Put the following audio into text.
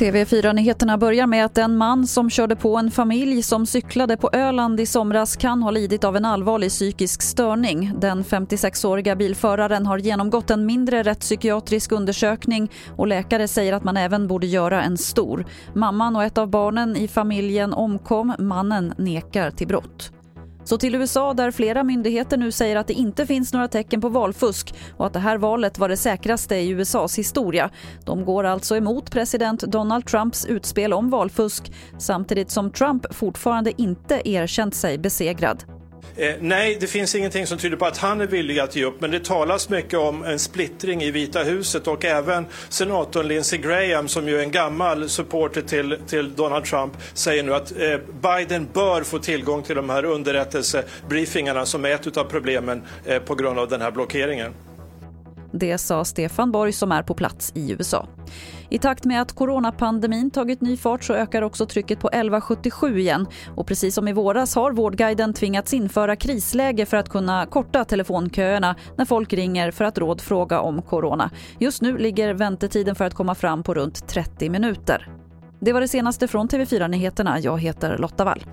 TV4-nyheterna börjar med att en man som körde på en familj som cyklade på Öland i somras kan ha lidit av en allvarlig psykisk störning. Den 56-åriga bilföraren har genomgått en mindre rättspsykiatrisk undersökning och läkare säger att man även borde göra en stor. Mamman och ett av barnen i familjen omkom. Mannen nekar till brott. Så till USA där flera myndigheter nu säger att det inte finns några tecken på valfusk och att det här valet var det säkraste i USAs historia. De går alltså emot president Donald Trumps utspel om valfusk samtidigt som Trump fortfarande inte erkänt sig besegrad. Eh, nej, det finns ingenting som tyder på att han är villig att ge upp, men det talas mycket om en splittring i Vita huset och även senatorn Lindsey Graham, som ju är en gammal supporter till, till Donald Trump, säger nu att eh, Biden bör få tillgång till de här underrättelsebriefingarna som är ett av problemen eh, på grund av den här blockeringen. Det sa Stefan Borg som är på plats i USA. I takt med att coronapandemin tagit ny fart så ökar också trycket på 1177 igen. Och precis som i våras har Vårdguiden tvingats införa krisläge för att kunna korta telefonköerna när folk ringer för att rådfråga om corona. Just nu ligger väntetiden för att komma fram på runt 30 minuter. Det var det senaste från TV4 Nyheterna. Jag heter Lotta Wall.